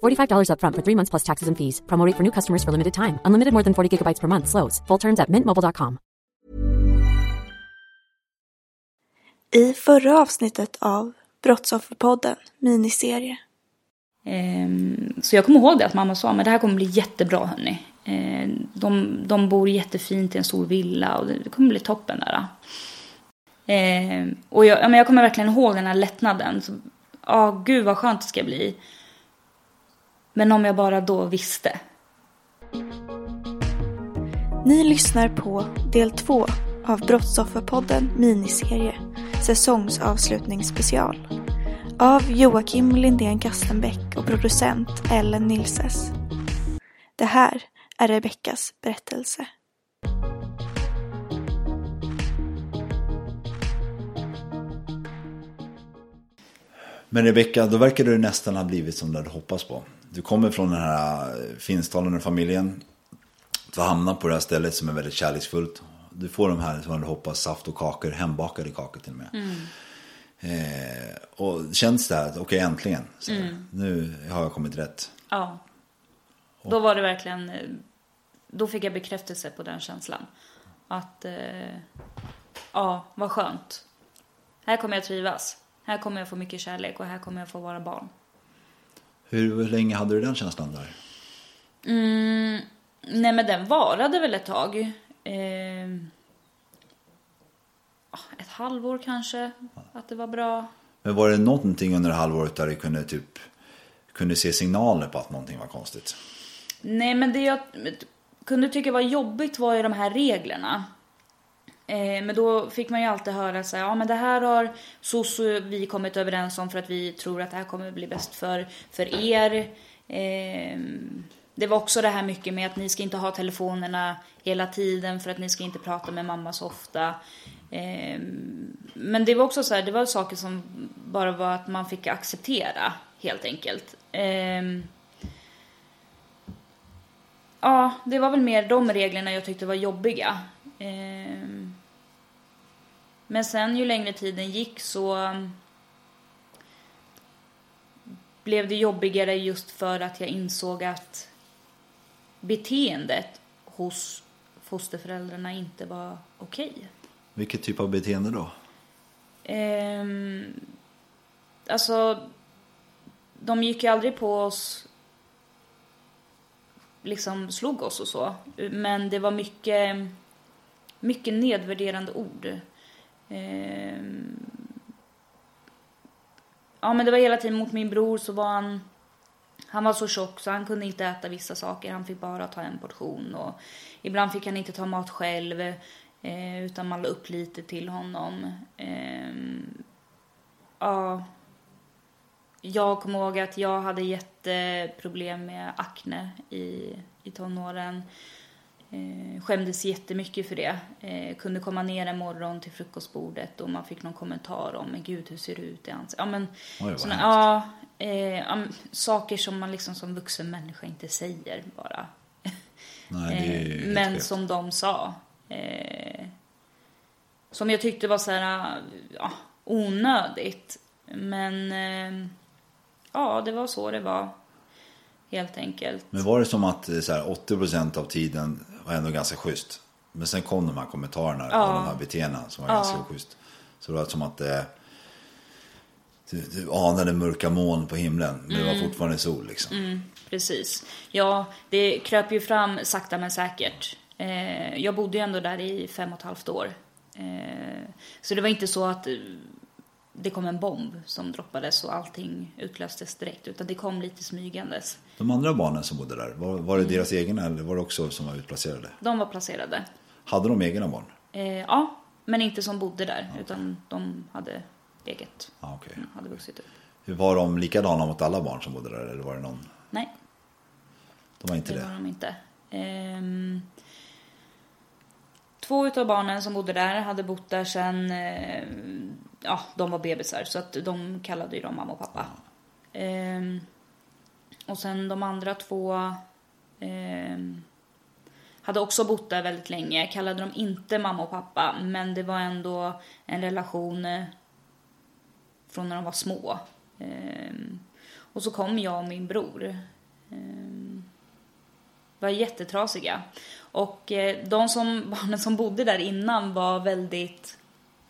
$45 upfront for three months plus taxes and fees. Promo rate for new customers for limited time. Unlimited more than 40 gigabytes per month. Slows. Full terms at mintmobile.com. I förra avsnittet av Brottsofferpodden miniserie. Ehm, så jag kommer ihåg det att mamma sa, men det här kommer bli jättebra hörni. Ehm, de, de bor jättefint i en stor villa och det kommer bli toppen där. Ehm, och jag, ja, men jag kommer verkligen ihåg den här lättnaden. Ja, gud vad skönt det ska bli. Men om jag bara då visste. Ni lyssnar på del två av Brottsofferpodden miniserie säsongsavslutningsspecial av Joakim Lindén Kastenbäck och producent Ellen Nilses. Det här är Rebeckas berättelse. Men Rebecka, då verkar det nästan ha blivit som du hade hoppats på. Du kommer från den här finsktalande familjen. Du hamnar på det här stället som är väldigt kärleksfullt. Du får de här som du hoppas, saft och kakor, hembakade kakor till och med. Mm. Eh, och känns det här, okej okay, äntligen. Mm. Nu har jag kommit rätt. Ja. Då var det verkligen, eh, då fick jag bekräftelse på den känslan. Att, eh, ja, vad skönt. Här kommer jag trivas. Här kommer jag få mycket kärlek och här kommer jag få vara barn. Hur, länge hade du den känslan där? Mm, nej men den varade väl ett tag. Eh, ett halvår kanske. Att det var bra. Men var det någonting under halvåret där du kunde typ kunde se signaler på att någonting var konstigt? Nej men det jag kunde tycka var jobbigt var ju de här reglerna. Eh, men då fick man ju alltid höra så här, ja men det här har SOSU vi kommit överens om för att vi tror att det här kommer bli bäst för, för er. Ehm, det var också det här mycket med att ni ska inte ha telefonerna hela tiden för att ni ska inte prata med mamma så ofta. Ehm, men det var också så här, det var saker som bara var att man fick acceptera helt enkelt. Ehm, ja, det var väl mer de reglerna jag tyckte var jobbiga. Eh, men sen ju längre tiden gick så blev det jobbigare just för att jag insåg att beteendet hos fosterföräldrarna inte var okej. Vilket typ av beteende då? Ehm, alltså, de gick ju aldrig på oss, liksom slog oss och så. Men det var mycket, mycket nedvärderande ord. Ehm, ja, men det var hela tiden mot min bror så var han han var så tjock så han kunde inte äta vissa saker. Han fick bara ta en portion. Och ibland fick han inte ta mat själv. Eh, utan man la upp lite till honom. Eh, ja. Jag kommer ihåg att jag hade jätteproblem med akne i, i tonåren. Eh, skämdes jättemycket för det. Eh, kunde komma ner en morgon till frukostbordet och man fick någon kommentar om men gud hur ser du ut i ansiktet? Ja men Oj, såna, ja, eh, um, saker som man liksom som vuxen människa inte säger bara. Nej, det Eh, helt men skevt. som de sa. Eh, som jag tyckte var så här, ja, onödigt. Men eh, ja, det var så det var. Helt enkelt. Men var det som att eh, så här, 80% av tiden var ändå ganska schysst? Men sen kom de här kommentarerna Ja. och de här beteendena som var Ja. ganska schysst. Så det var som att eh, du, du anade mörka moln på himlen. Men det var Mm. fortfarande sol liksom. Mm, precis. Ja, det kröp ju fram sakta men säkert. Eh, jag bodde ju ändå där i fem och ett halvt år. Eh, så det var inte så att det kom en bomb som droppades och allting utlöstes direkt. Utan det kom lite smygandes. De andra barnen som bodde där, var, var det deras egna eller var det också som var utplacerade? De var placerade. Hade de egna barn? Eh, ja, men inte som bodde där. Utan de hade eget. Ah, okay. Hade vuxit upp. Var de likadana mot alla barn som bodde där eller var det någon? Nej, De var inte det det? var de inte. Ehm, två utav barnen som bodde där hade bott där sen, eh, ja, de var bebisar så att de kallade ju dem mamma och pappa. Ehm, och sen de andra två ehm, hade också bott där väldigt länge, kallade dem inte mamma och pappa men det var ändå en relation eh, från när de var små. Ehm, och så kom jag och min bror. Ehm, var jättetrasiga. Och eh, de som, barnen som bodde där innan var väldigt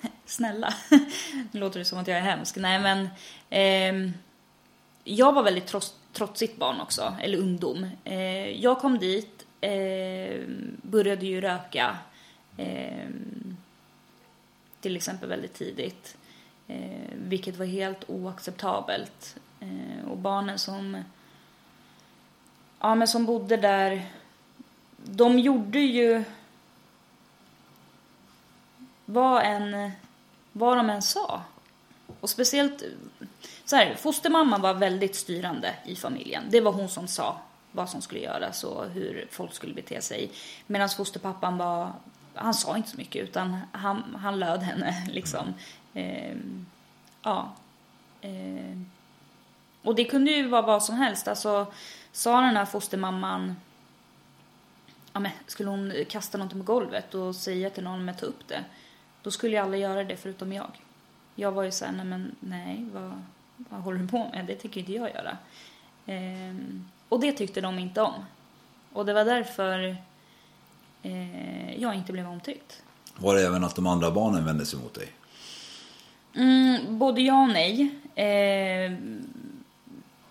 snälla. Nu låter det som att jag är hemsk. Nej men eh, jag var väldigt trots, trotsigt barn också, eller ungdom. Eh, jag kom dit, eh, började ju röka. Ehm, till exempel väldigt tidigt. Eh, vilket var helt oacceptabelt. Eh, och barnen som, ja, men som bodde där, de gjorde ju vad, en, vad de än sa. Och speciellt, så här, fostermamman var väldigt styrande i familjen. Det var hon som sa vad som skulle göras och hur folk skulle bete sig. Medan fosterpappan var, han sa inte så mycket utan han, han löd henne liksom. Eh, ja. Eh. och det kunde ju vara vad som helst. Alltså, sa den här fostermamman, ja, men, skulle hon kasta någonting på golvet och säga till någon att ta upp det, då skulle ju alla göra det förutom jag. Jag var ju såhär, nej men nej, vad, vad håller du på med? Det tycker inte jag göra. Ehm, och det tyckte de inte om. Och det var därför eh, jag inte blev omtyckt. Var det även att de andra barnen vände sig mot dig? Mm, både ja och nej. Eh,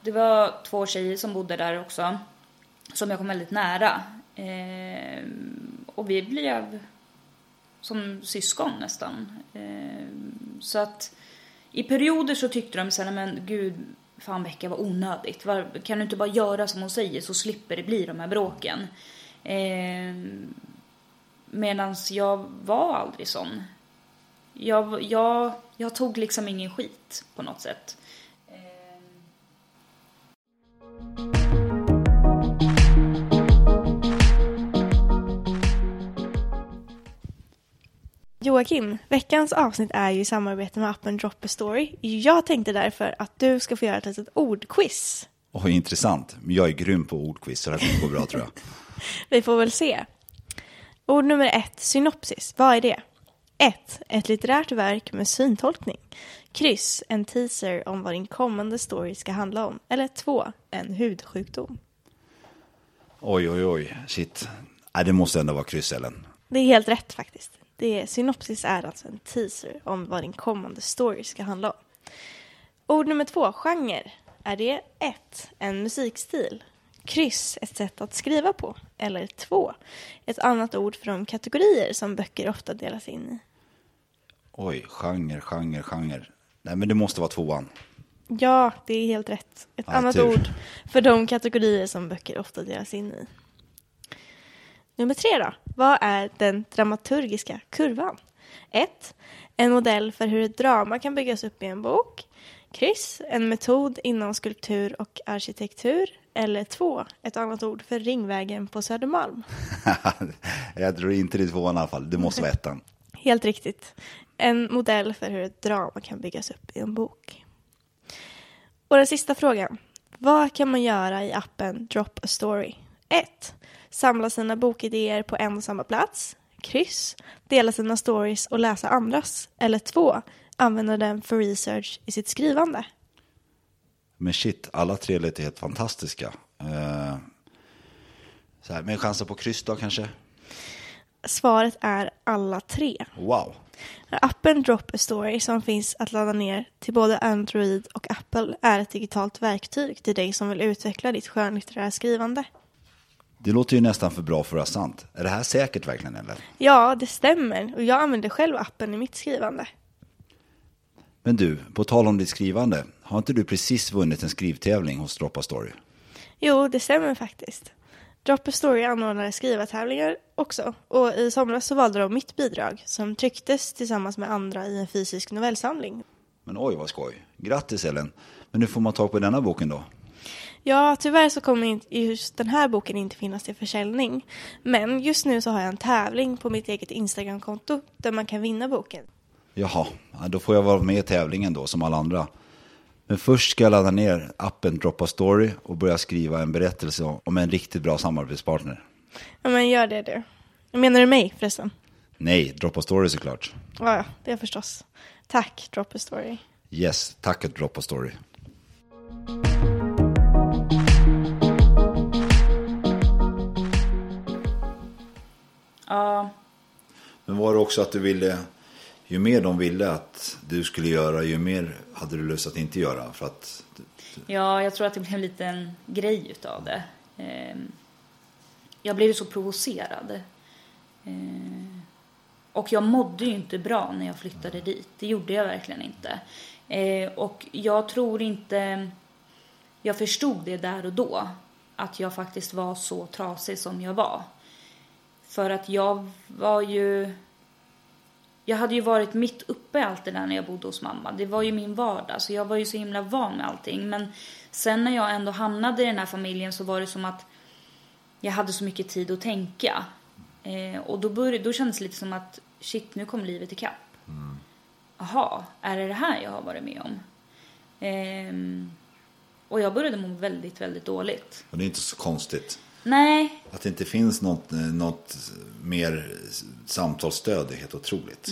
det var två tjejer som bodde där också. Som jag kom väldigt nära. Eh, och vi blev som syskon nästan. Eh, så att i perioder så tyckte de så här, men gud, fan Becka vad onödigt. Var, kan du inte bara göra som hon säger så slipper det bli de här bråken. Eh, Medan jag var aldrig sån. Jag, jag, jag tog liksom ingen skit på något sätt. Joakim, veckans avsnitt är ju i samarbete med appen Drop a Story. Jag tänkte därför att du ska få göra ett litet ordquiz. Oj, intressant. Jag är grym på ordquiz så det här kommer gå bra tror jag. Vi får väl se. Ord nummer ett, synopsis. Vad är det? 1. Ett litterärt verk med syntolkning. Kryss, en teaser om vad din kommande story ska handla om. Eller 2. En hudsjukdom. Oj, oj, oj. Shit. Nej, det måste ändå vara kryss, Ellen. Det är helt rätt faktiskt. Det är, synopsis är alltså en teaser om vad din kommande story ska handla om. Ord nummer två, genre. Är det 1. En musikstil. Kryss, ett sätt att skriva på. Eller 2. Ett annat ord för de kategorier som böcker ofta delas in i. Oj, genre, genre, genre. Nej, men det måste vara tvåan. Ja, det är helt rätt. Ett Ja, annat tur. ord för de kategorier som böcker ofta delas in i. Nummer tre då. Vad är den dramaturgiska kurvan? 1. En modell för hur ett drama kan byggas upp i en bok. Kryss. En metod inom skulptur och arkitektur. Eller 2. Ett annat ord för Ringvägen på Södermalm. jag tror inte det är tvåan i alla fall. Det måste vara ettan. Helt riktigt. En modell för hur ett drama kan byggas upp i en bok. Och den sista frågan. Vad kan man göra i appen Drop a Story? 1. Samla sina bokidéer på en och samma plats. Kryss. Dela sina stories och läsa andras. Eller 2. Använda den för research i sitt skrivande. Men shit, alla tre låter helt fantastiska. Eh, så här, med chansen på kryss då kanske? Svaret är alla tre. Wow. Appen Drop a Story som finns att ladda ner till både Android och Apple är ett digitalt verktyg till dig som vill utveckla ditt skönlitterära skrivande. Det låter ju nästan för bra för att vara sant. Är det här säkert verkligen eller? Ja, det stämmer. Och jag använder själv appen i mitt skrivande. Men du, på tal om ditt skrivande. Har inte du precis vunnit en skrivtävling hos Droppa Story? Jo, det stämmer faktiskt. Drop a Story anordnade skrivartävlingar också. Och i somras så valde de mitt bidrag som trycktes tillsammans med andra i en fysisk novellsamling. Men oj vad skoj. Grattis Ellen. Men hur får man tag på denna boken då? Ja, tyvärr så kommer just den här boken inte finnas till försäljning. Men just nu så har jag en tävling på mitt eget Instagramkonto där man kan vinna boken. Jaha, ja, då får jag vara med i tävlingen då som alla andra. Men först ska jag ladda ner appen Droppa Story och börja skriva en berättelse om en riktigt bra samarbetspartner. Ja, men gör det du. Menar du mig förresten? Nej, Droppa Story såklart. Ja, det är förstås. Tack, Drop a Story. Yes, tack Droppa Story. Ja, Men var det också att du ville, ju mer de ville att du skulle göra, ju mer hade du lust att inte göra? För att, Ja, jag tror att det blev en liten grej utav det. Ehm, Jag blev ju så provocerad. Ehm, Och jag mådde ju inte bra när jag flyttade dit. Det gjorde jag verkligen inte. Eh, Och jag tror inte jag förstod det där och då. Att jag faktiskt var så trasig som jag var. För att jag var ju... Jag hade ju varit mitt uppe i allt det där när jag bodde hos mamma. Det var ju min vardag, så jag var ju så himla van med allting. Men sen när jag ändå hamnade i den här familjen så var det som att jag hade så mycket tid att tänka. Eh, och då, började, då kändes det lite som att shit, nu kom livet ikapp. Jaha, är det det här jag har varit med om? Ehm, och jag började må väldigt, väldigt dåligt. och det är inte så konstigt. Nej, Att det inte finns något, eh, något mer samtalsstöd är helt otroligt.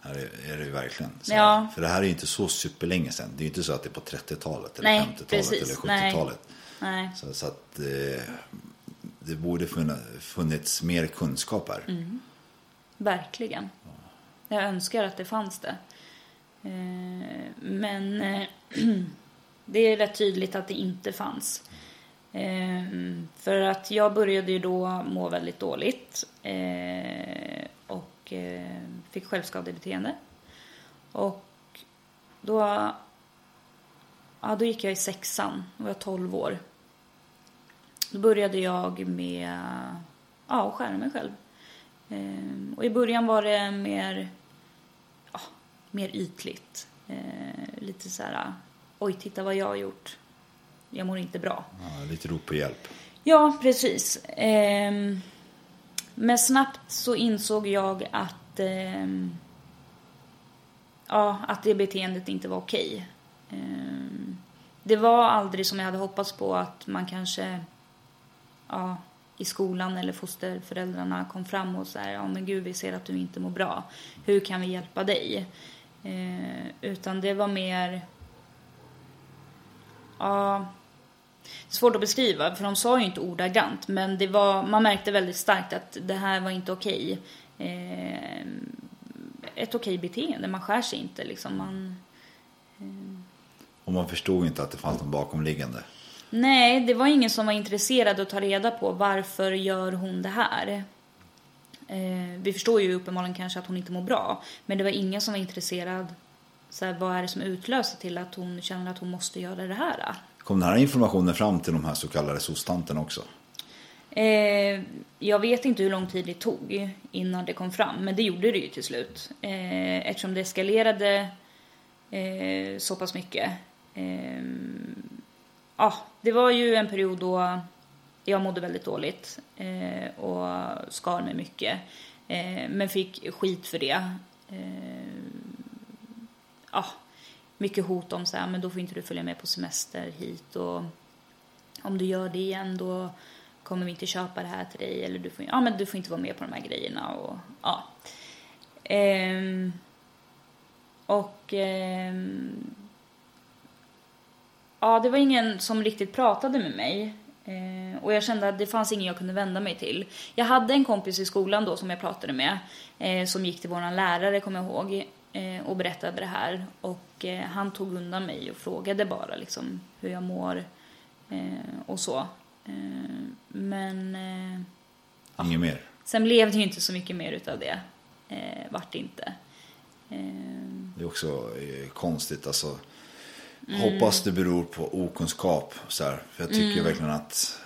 Här är, är det ju verkligen. Så Mm. Ja. För det här är ju inte så superlänge sedan. Det är ju inte så att det är på 30-talet eller Nej, 50-talet precis. eller Nej. 70-talet. nej. Så, så att eh, det borde funnits mer kunskap här. Mm. Verkligen. Jag önskar att det fanns det. Eh, Men eh, det är rätt tydligt att det inte fanns. Eh, För att jag började ju då må väldigt dåligt eh, och eh, fick självskadebeteende. Och då, ja, då gick jag i sexan, då var jag 12 år. Då började jag med ja, att skära mig själv. Ehm, och i början var det mer, ja, mer ytligt. Ehm, lite så här, oj titta vad jag har gjort. Jag mår inte bra. Ja, lite rop på hjälp. Ja, precis. Ehm, men snabbt så insåg jag att, ehm, ja, att det beteendet inte var okej. Ehm, det var aldrig som jag hade hoppats på att man kanske ja, i skolan eller fosterföräldrarna kom fram och så här, ja men gud vi ser att du inte mår bra. Hur kan vi hjälpa dig? Eh, utan det var mer, ja, svårt att beskriva för de sa ju inte ordagrant men det var, man märkte väldigt starkt att det här var inte okej. Eh, ett okej beteende, man skär sig inte liksom. Man, Och man förstod inte att det fanns någon bakomliggande. Nej, det var ingen som var intresserad att ta reda på varför gör hon det här. Eh, vi förstår ju uppenbarligen kanske att hon inte mår bra, men det var ingen som var intresserad. Så här, vad är det som utlöser till att hon känner att hon måste göra det här? Kom den här informationen fram till de här så kallade sostanterna också? Eh, jag vet inte hur lång tid det tog innan det kom fram, men det gjorde det ju till slut. Eh, eftersom det eskalerade eh, så pass mycket. Eh, ja, det var ju en period då jag mådde väldigt dåligt eh, och skar mig mycket. Eh, men fick skit för det. Ja, mycket hot om så här, men då får inte du följa med på semester hit och om du gör det igen då kommer vi inte köpa det här till dig eller du får, ja, men du får inte vara med på de här grejerna och ja. Ehm, och ehm, ja, det var ingen som riktigt pratade med mig. Eh, och jag kände att det fanns ingen jag kunde vända mig till. Jag hade en kompis i skolan då som jag pratade med. Eh, som gick till våran lärare, kommer jag ihåg. Eh, och berättade det här. Och eh, han tog undan mig och frågade bara liksom hur jag mår. Eh, och så. Men Inget mer. sen blev det ju inte så mycket mer utav det. Eh, vart det inte. Det är också konstigt. Alltså, Mm. Hoppas det beror på okunskap. Så här. För jag tycker Mm. verkligen att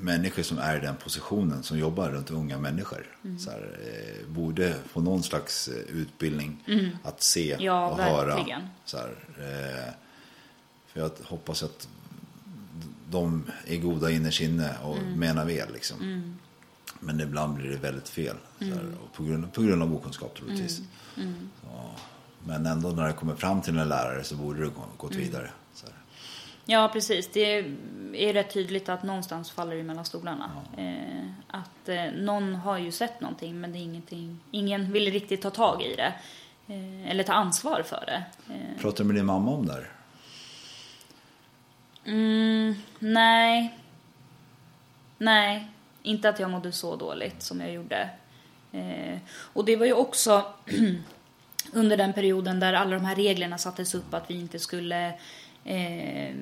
människor som är i den positionen, som jobbar runt unga människor, Mm. så här, eh, borde få någon slags eh, utbildning att se Mm. Ja, och verkligen. höra. Så här, eh, för jag hoppas att de är goda innerst inne och Mm. menar väl. Liksom. Men ibland blir det väldigt fel. Här, och på, grund, på grund av okunskap troligtvis. Så, men ändå när det kommer fram till en lärare så borde det gå- gått vidare. Ja, precis. Det är rätt tydligt att någonstans faller det mellan stolarna. Eh, att eh, någon har ju sett någonting men det är ingenting, ingen vill riktigt ta tag i det. Eh, eller ta ansvar för det. Eh, Pratar du med din mamma om det här? mm, nej. Nej, inte att jag mådde så dåligt som jag gjorde. Och det var ju också under den perioden där alla de här reglerna sattes upp att vi inte skulle eh,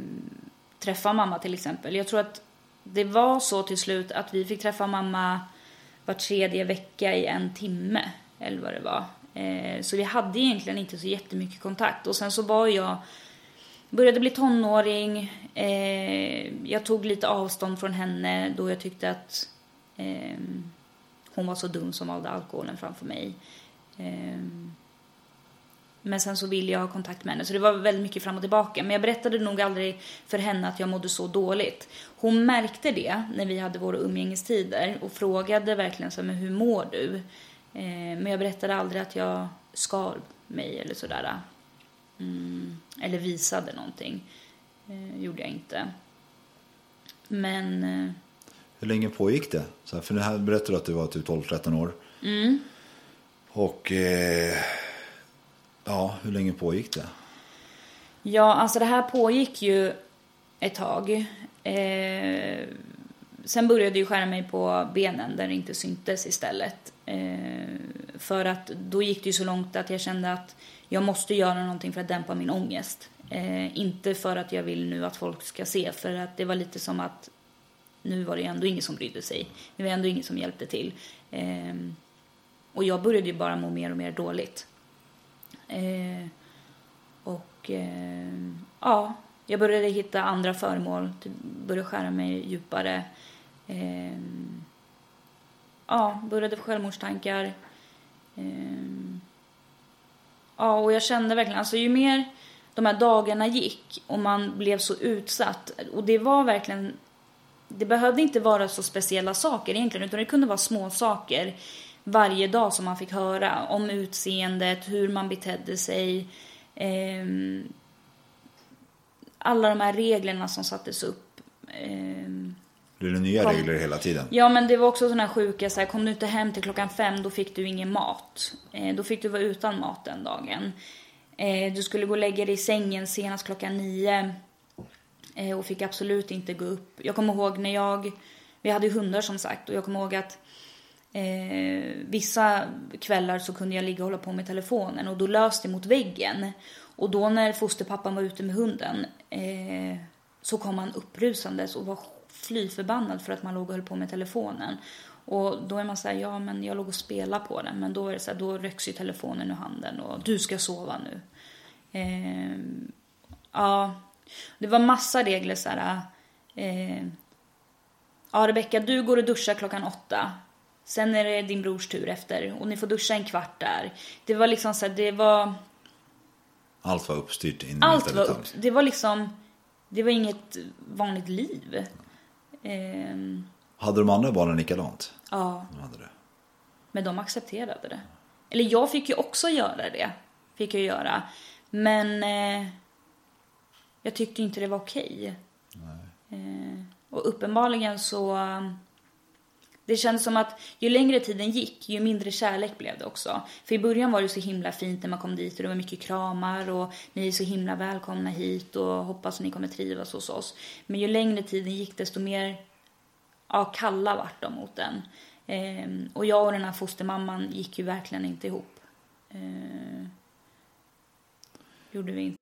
träffa mamma till exempel. Jag tror att det var så till slut att vi fick träffa mamma var tredje vecka i en timme eller vad det var. Eh, så vi hade egentligen inte så jättemycket kontakt och sen så var jag började bli tonåring. Eh, jag tog lite avstånd från henne då jag tyckte att eh, hon var så dum som valde alkoholen framför mig. Eh, men sen så ville jag ha kontakt med henne så det var väldigt mycket fram och tillbaka. Men jag berättade nog aldrig för henne att jag mådde så dåligt. Hon märkte det när vi hade våra umgängestider och frågade verkligen så men hur mår du? Eh, men jag berättade aldrig att jag skar mig eller sådär. Mm, eller visade någonting. Eh, gjorde jag inte. Men eh, Hur länge pågick det? Så här, för här berättade du att du var typ 12-13 år. Mm. Och eh, ja, hur länge pågick det? Ja, alltså det här pågick ju ett tag. Eh, sen började jag ju skära mig på benen där det inte syntes istället. Eh, för att då gick det ju så långt att jag kände att jag måste göra någonting för att dämpa min ångest. Eh, inte för att jag vill nu att folk ska se, för att det var lite som att nu var det ändå ingen som brydde sig. Det var ändå ingen som hjälpte till. Eh, och jag började ju bara må mer och mer dåligt. Eh, och eh, ja, jag började hitta andra föremål, typ började skära mig djupare. Eh, ja, började få självmordstankar. Eh, ja, och jag kände verkligen, alltså ju mer de här dagarna gick och man blev så utsatt och det var verkligen det behövde inte vara så speciella saker egentligen utan det kunde vara små saker varje dag som man fick höra om utseendet, hur man betedde sig. ehm, alla de här reglerna som sattes upp. ehm, Blir det nya Kom. regler hela tiden? Ja, men det var också sådana här sjuka, så här, kom du inte hem till klockan fem, då fick du ingen mat. Eh, då fick du vara utan mat den dagen. Eh, du skulle gå och lägga dig i sängen senast klockan nio. Eh, och fick absolut inte gå upp. Jag kommer ihåg när jag, vi hade hundar som sagt, och jag kommer ihåg att eh, vissa kvällar så kunde jag ligga och hålla på med telefonen och då löste det mot väggen. Och då när fosterpappan var ute med hunden eh, så kom han upprusandes och var fly förbannad för att man låg och höll på med telefonen. Och då är man så här, ja men jag låg och spelade på den. Men då är det så här, då rycks ju telefonen ur handen och du ska sova nu. Eh, ja, det var massa regler så här. Eh, ja Rebecka, du går och duschar klockan åtta. Sen är det din brors tur efter och ni får duscha en kvart där. Det var liksom så här, det var... Allt var uppstyrt in i Allt var upp, det var liksom, det var inget vanligt liv. Ehm, Hade de andra barnen likadant? ja, De hade det. men de accepterade det. Eller jag fick ju också göra det, fick jag göra. Men eh, jag tyckte inte det var okej. Eh, och uppenbarligen så, det kändes som att ju längre tiden gick, ju mindre kärlek blev det också. För i början var det så himla fint när man kom dit och det var mycket kramar och ni är så himla välkomna hit och hoppas att ni kommer trivas hos oss. Men ju längre tiden gick desto mer ja, kalla vart de mot den. Ehm, och jag och den här fostermamman gick ju verkligen inte ihop. Ehm, gjorde vi inte.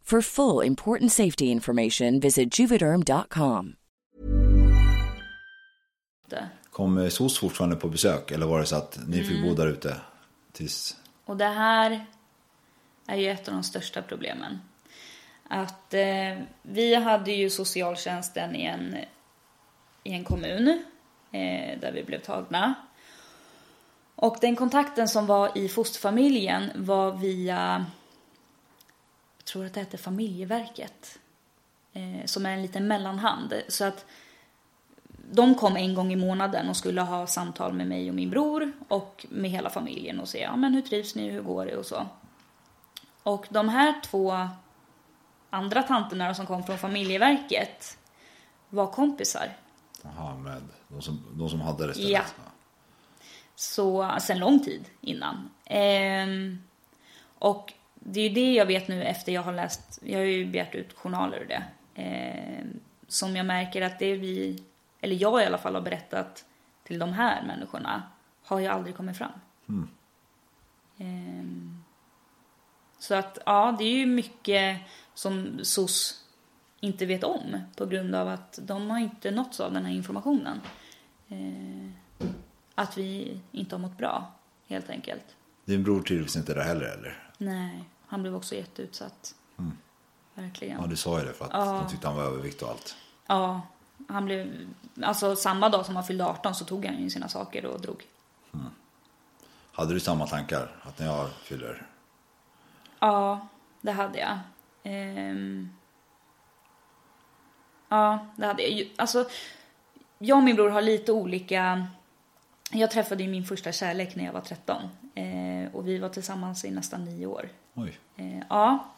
For full important safety information, visit juvederm.com. Kom SOS fortfarande på besök eller var det så att ni fick bo där ute? Tills... Och det här är ju ett av de största problemen. Att eh, vi hade ju socialtjänsten i en, i en kommun eh, där vi blev tagna. Och den kontakten som var i fosterfamiljen var via, jag tror att det hette familjeverket, eh, som är en liten mellanhand. Så att de kom en gång i månaden och skulle ha samtal med mig och min bror och med hela familjen och se, ja men hur trivs ni, hur går det och så. Och de här två andra tanterna som kom från familjeverket var kompisar. Jaha, med de som, de som hade det stället? Ja. Så sen lång tid innan. Ehm, och det är ju det jag vet nu efter jag har läst, jag har ju begärt ut journaler och det. Ehm, som jag märker att det vi, eller jag i alla fall har berättat till de här människorna har ju aldrig kommit fram. Ehm, så att ja, det är ju mycket som SOS inte vet om på grund av att de har inte nåtts av den här informationen. Ehm, att vi inte har mått bra, helt enkelt. Din bror trivs inte där heller eller? Nej, han blev också jätteutsatt. Verkligen. Ja, du sa ju det för att Ja. de tyckte han var övervikt och allt. Ja, han blev... Alltså samma dag som han fyllde 18 så tog han ju sina saker och drog. Hade du samma tankar? Att när jag fyller... Ja, det hade jag. Ehm... Ja, det hade jag. Alltså, jag och min bror har lite olika... Jag träffade ju min första kärlek när jag var 13. Eh, och vi var tillsammans i nästan nio år. Oj. Eh, ja.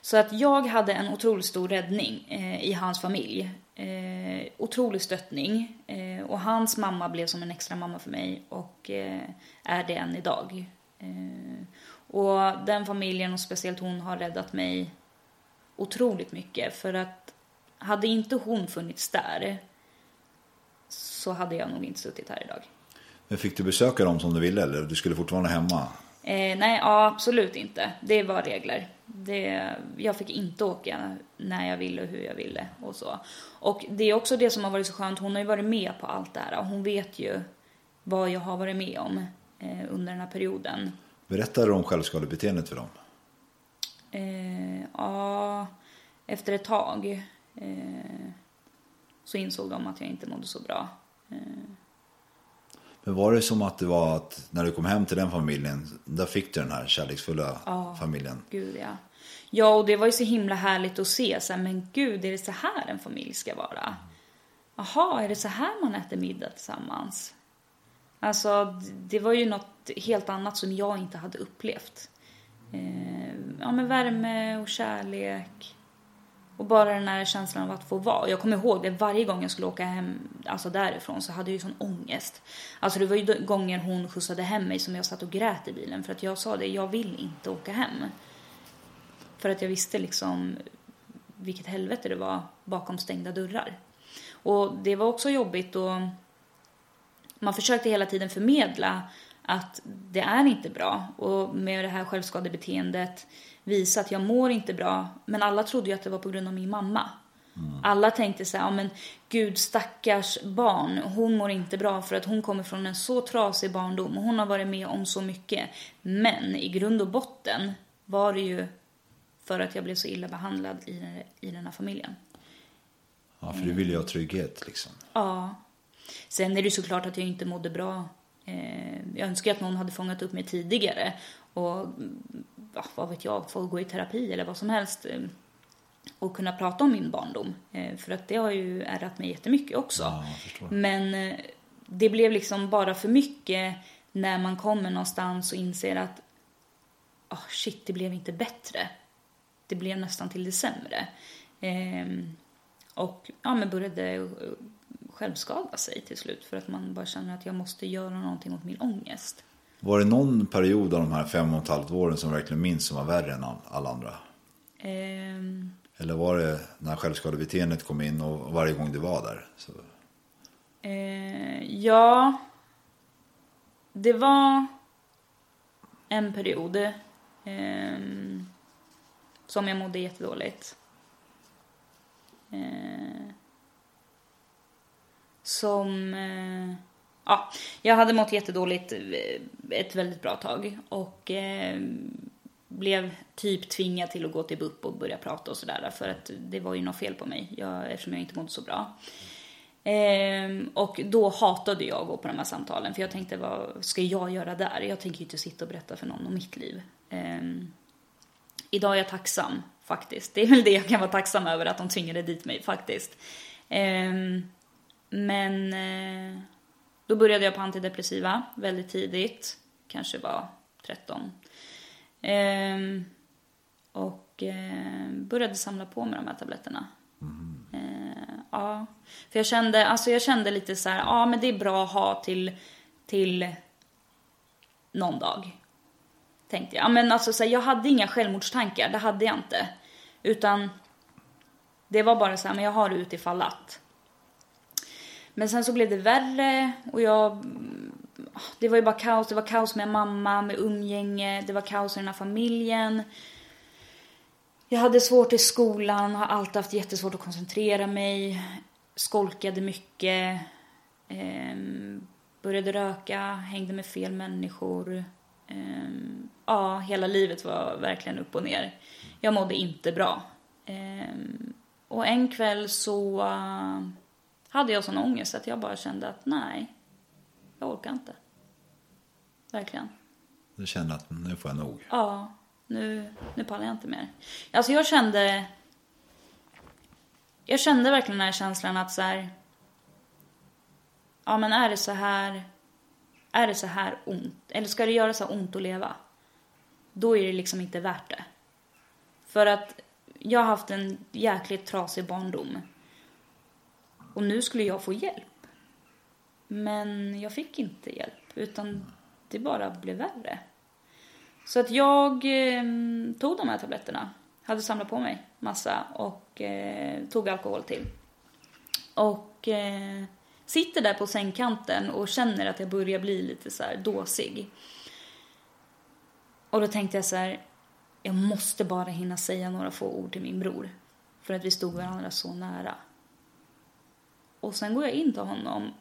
Så att jag hade en otroligt stor räddning eh, i hans familj. Eh, otrolig stöttning. Eh, och hans mamma blev som en extra mamma för mig och eh, är det än idag. Eh, och den familjen och speciellt hon har räddat mig otroligt mycket. För att hade inte hon funnits där så hade jag nog inte suttit här idag. Men fick du besöka dem som du ville eller du skulle fortfarande hemma? Eh, nej, ja, absolut inte. Det var regler. Det, jag fick inte åka när jag ville och hur jag ville och så. Och det är också det som har varit så skönt. Hon har ju varit med på allt det här. och Hon vet ju vad jag har varit med om eh, under den här perioden. Berättade du om självskadebeteendet för dem? Eh, ja, efter ett tag eh, så insåg de att jag inte mådde så bra. Eh, Men var det som att det var att när du kom hem till den familjen, där fick du den här kärleksfulla familjen? Gud ja. Ja, och det var ju så himla härligt att se. Så här, men gud, är det så här en familj ska vara? Jaha, är det så här man äter middag tillsammans? Alltså, det var ju något helt annat som jag inte hade upplevt. Eh, ja, men värme och kärlek. Och bara den här känslan av att få vara. Jag kommer ihåg det varje gång jag skulle åka hem alltså därifrån så hade jag ju sån ångest. Alltså det var ju gånger hon skjutsade hem mig som jag satt och grät i bilen för att jag sa det, jag vill inte åka hem. För att jag visste liksom vilket helvete det var bakom stängda dörrar. Och det var också jobbigt och man försökte hela tiden förmedla att det är inte bra och med det här självskadebeteendet visa att jag mår inte bra. Men alla trodde ju att det var på grund av min mamma. Alla tänkte så här, ja men gud stackars barn, hon mår inte bra för att hon kommer från en så trasig barndom och hon har varit med om så mycket. Men i grund och botten var det ju för att jag blev så illa behandlad i, i den här familjen. Ja, för du vill ju ha trygghet liksom. Ja. Sen är det ju såklart att jag inte mådde bra. Eh, jag önskar att någon hade fångat upp mig tidigare och mm, ja, vad vet jag, få gå i terapi eller vad som helst eh, och kunna prata om min barndom. Eh, för att det har ju ärrat mig jättemycket också. Ja. Men det blev liksom bara för mycket när man kommer någonstans och inser att oh, shit, det blev inte bättre. Det blev nästan till det sämre. Ehm, och ja, men började självskada sig till slut för att man bara känner att jag måste göra någonting åt min ångest. Var det någon period av de här fem och ett halvt åren som verkligen minns som var värre än all- alla andra? Ehm, Eller var det när självskadebeteendet kom in och varje gång du var där? Så, Eh, ja, det var en period ehm, som jag mådde jättedåligt. Eh, som... Eh, ja, jag hade mått jättedåligt eh, ett väldigt bra tag och eh, blev typ tvingad till att gå till BUP och börja prata och sådär för att det var ju något fel på mig jag, eftersom jag inte mådde så bra. Ehm, och då hatade jag att gå på de här samtalen för jag tänkte vad ska jag göra där? Jag tänker ju inte sitta och berätta för någon om mitt liv. Ehm, idag är jag tacksam faktiskt. Det är väl det jag kan vara tacksam över att de tvingade dit mig faktiskt. Ehm, men eh, då började jag på antidepressiva väldigt tidigt. Kanske var 13. Ehm, och eh, började samla på mig de här tabletterna. Eh, ja, för jag kände, alltså jag kände lite så här, ja men det är bra att ha till, till någon dag. Tänkte jag. Ja, men alltså så här, jag hade inga självmordstankar, det hade jag inte. Utan det var bara så här, men jag har det utifall att. Men sen så blev det värre och jag... Det var ju bara kaos. Det var kaos med mamma, med umgänge, det var kaos i den här familjen. Jag hade svårt i skolan, har alltid haft jättesvårt att koncentrera mig. Skolkade mycket. Eh, började röka, hängde med fel människor. Eh, ja, hela livet var verkligen upp och ner. Jag mådde inte bra. Eh, och en kväll så eh, hade jag sån ångest att jag bara kände att nej, jag orkar inte. Verkligen. du kände att nu får jag nog. Ja, nu, nu pallar jag inte mer. Alltså jag kände... Jag kände verkligen den här känslan att så här... Ja men är det så här... Är det så här ont? Eller ska det göra så här ont att leva? Då är det liksom inte värt det. För att jag har haft en jäkligt trasig barndom. Och nu skulle jag få hjälp. Men jag fick inte hjälp. Utan det bara blev värre. Så att jag eh, tog de här tabletterna. Hade samlat på mig massa och eh, tog alkohol till. Och eh, sitter där på sängkanten och känner att jag börjar bli lite så här dåsig. Och då tänkte jag så här, jag måste bara hinna säga några få ord till min bror. För att vi stod varandra så nära. Och sen går jag in till honom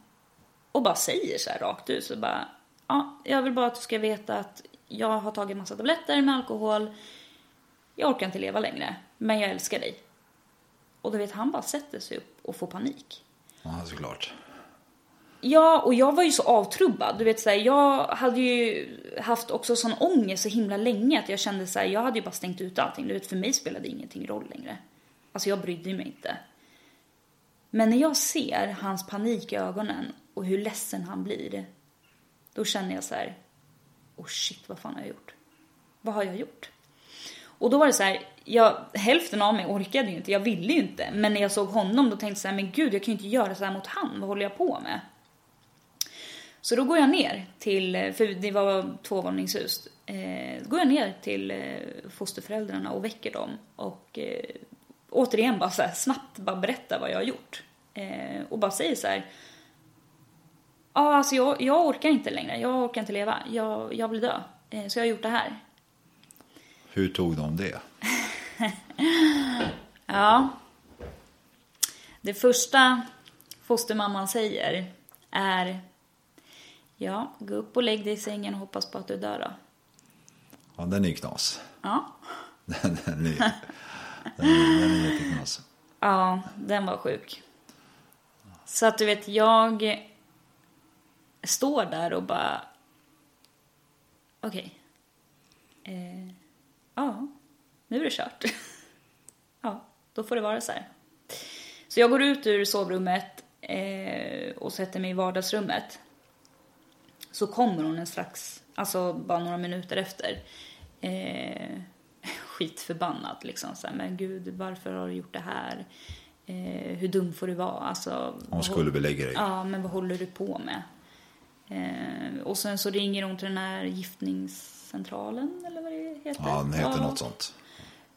och bara säger så här rakt ut så bara, ja, jag vill bara att du ska veta att jag har tagit massa tabletter med alkohol. Jag orkar inte leva längre, men jag älskar dig. Och du vet, han bara sätter sig upp och får panik. Ja, såklart. Ja, och jag var ju så avtrubbad. Du vet, så här, jag hade ju haft också sån ångest så himla länge att jag kände så här, jag hade ju bara stängt ut allting. Du vet, för mig spelade ingenting roll längre. Alltså jag brydde mig inte. Men när jag ser hans panik i ögonen och hur ledsen han blir, då känner jag så här, oh shit, vad fan har jag gjort? Vad har jag gjort? Och då var det så här, jag, hälften av mig orkade ju inte, jag ville ju inte. Men när jag såg honom då tänkte jag så här, men gud jag kan ju inte göra så här mot han, vad håller jag på med? Så då går jag ner till, för det var tvåvåningshus, eh, går jag ner till eh, fosterföräldrarna och väcker dem och eh, återigen bara så här, snabbt bara berätta vad jag har gjort. Eh, och bara säger så här, ja alltså jag, jag orkar inte längre, jag orkar inte leva, jag, jag vill dö. Eh, så jag har gjort det här. Hur tog de det? Ja. Det första fostermamman säger är Ja, gå upp och lägg dig i sängen och hoppas på att du dör då. Ja, den är ju knas. Ja. Den, den, är, den, den är jätteknas. Alltså. Ja, den var sjuk. Så att du vet, jag står där och bara... Okej. Eh, ja, nu är det kört. ja, då får det vara så här. Så jag går ut ur sovrummet eh, och sätter mig i vardagsrummet. Så kommer hon en strax, alltså bara några minuter efter. Eh, skitförbannad liksom. Så här, men gud, varför har du gjort det här? Eh, hur dum får du vara? Alltså, Hon skulle belägga dig. Ja, men vad håller du på med? Eh, och sen så ringer hon till den här giftningscentralen eller vad det heter. Ja, den heter något sånt.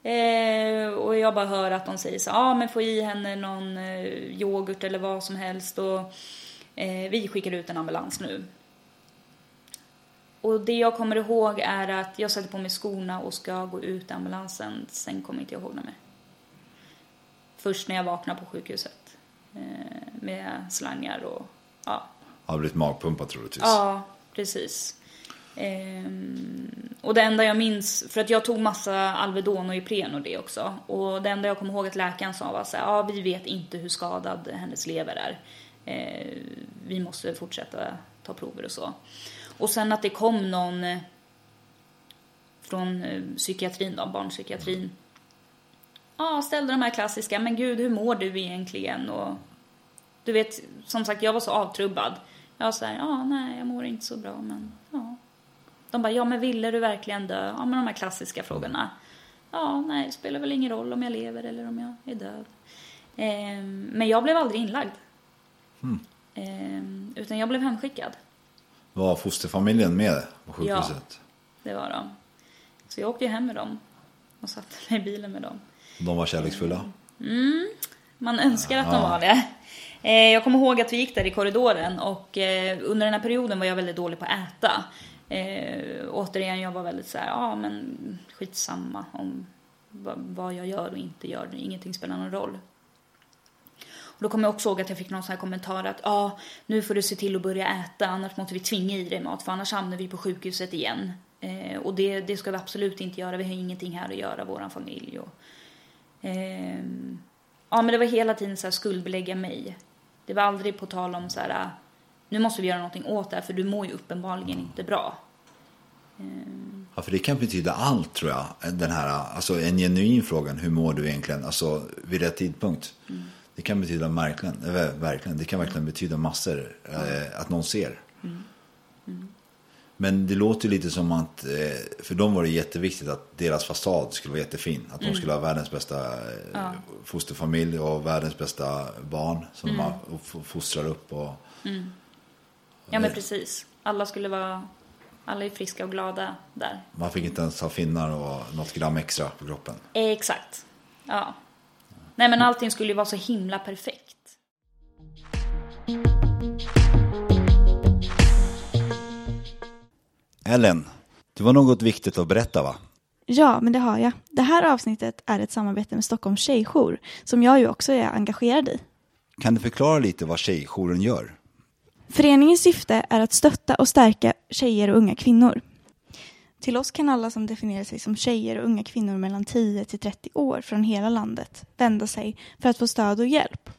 Eh, och jag bara hör att de säger så ja ah, men få i henne någon eh, yoghurt eller vad som helst och eh, vi skickar ut en ambulans nu. Och det jag kommer ihåg är att jag sätter på mig skorna och ska gå ut i ambulansen. Sen kommer inte jag ihåg något mer. Först när jag vaknar på sjukhuset. Eh, med slangar och ja. Har blivit magpumpad troligtvis. Ja, precis. Ehm, och det enda jag minns, för att jag tog massa Alvedon och Ipren och det också. Och det enda jag kommer ihåg att läkaren sa var så här, ja vi vet inte hur skadad hennes lever är. Ehm, vi måste fortsätta ta prover och så. Och sen att det kom någon eh, från eh, psykiatrin då, barnpsykiatrin. Ja, ställde de här klassiska, men gud hur mår du egentligen? Och du vet, som sagt jag var så avtrubbad. Jag var så här, ja nej jag mår inte så bra men ja. De bara, ja men ville du verkligen dö? Ja men de här klassiska frågorna. Ja, nej, det spelar väl ingen roll om jag lever eller om jag är död. Ehm, men jag blev aldrig inlagd. Ehm, utan jag blev hemskickad. Var fosterfamiljen med på sjukhuset? Det var de. Så jag åkte hem med dem och satte mig i bilen med dem. De var kärleksfulla? Man önskar att de var det. Eh, Jag kommer ihåg att vi gick där i korridoren och eh, under den här perioden var jag väldigt dålig på att äta. Eh, återigen, jag var väldigt så här, ja men skitsamma om vad jag gör och inte gör. Ingenting spelar någon roll. Och då kommer jag också ihåg att jag fick någon sån här kommentar att ja, nu får du se till att börja äta annars måste vi tvinga i dig mat för annars hamnar vi på sjukhuset igen. Eh, och det, det ska vi absolut inte göra, vi har ingenting här att göra, våran familj. Och, ehm, ja, men det var hela tiden så här skuldbelägga mig. Det var aldrig på tal om så här, nu måste vi göra någonting åt det här för du mår ju uppenbarligen inte bra. Ja, för det kan betyda allt tror jag. Den här, alltså en genuin fråga, hur mår du egentligen? Alltså vid rätt tidpunkt. Det kan betyda verkligen, eh, verkligen, det kan verkligen betyda massor. Eh, att någon ser. Men det låter lite som att, eh, för dem var det jätteviktigt att deras fasad skulle vara jättefin. Att de skulle ha världens bästa eh, fosterfamilj och världens bästa barn som de och f- fostrar upp. Och, Ja men precis. Alla skulle vara, alla är friska och glada där. man fick inte ens ha finnar och något gram extra på kroppen. Exakt. Ja. Nej men allting skulle ju vara så himla perfekt. Ellen, det var något viktigt att berätta va? Ja, men det har jag. Det här avsnittet är ett samarbete med Stockholms tjejjour som jag ju också är engagerad i. Kan du förklara lite vad Tjejjouren gör? Föreningens syfte är att stötta och stärka tjejer och unga kvinnor. Till oss kan alla som definierar sig som tjejer och unga kvinnor mellan 10 till 30 år från hela landet vända sig för att få stöd och hjälp.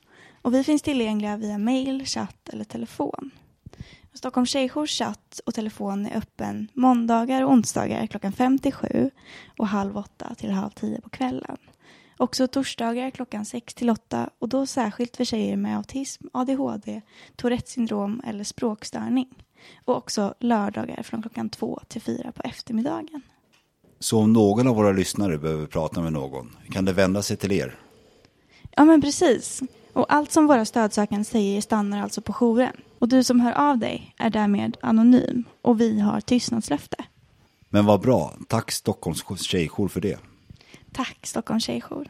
Och vi finns tillgängliga via mail, chatt eller telefon. Stockholms tjejjours chatt och telefon är öppen måndagar och onsdagar klockan 5 till 7 och halv 8 till halv 10 på kvällen. Också torsdagar klockan 6 till 8 och då särskilt för tjejer med autism, ADHD, Tourettes syndrom eller språkstörning. Och också lördagar från klockan 2 till 4 på eftermiddagen. Så om någon av våra lyssnare behöver prata med någon, kan det vända sig till er? Ja, men precis. Och allt som våra stödsökande säger stannar alltså på jouren. Och du som hör av dig är därmed anonym och vi har tystnadslöfte. Men vad bra, tack Stockholms tjejjour för det. Tack Stockholms tjejjour.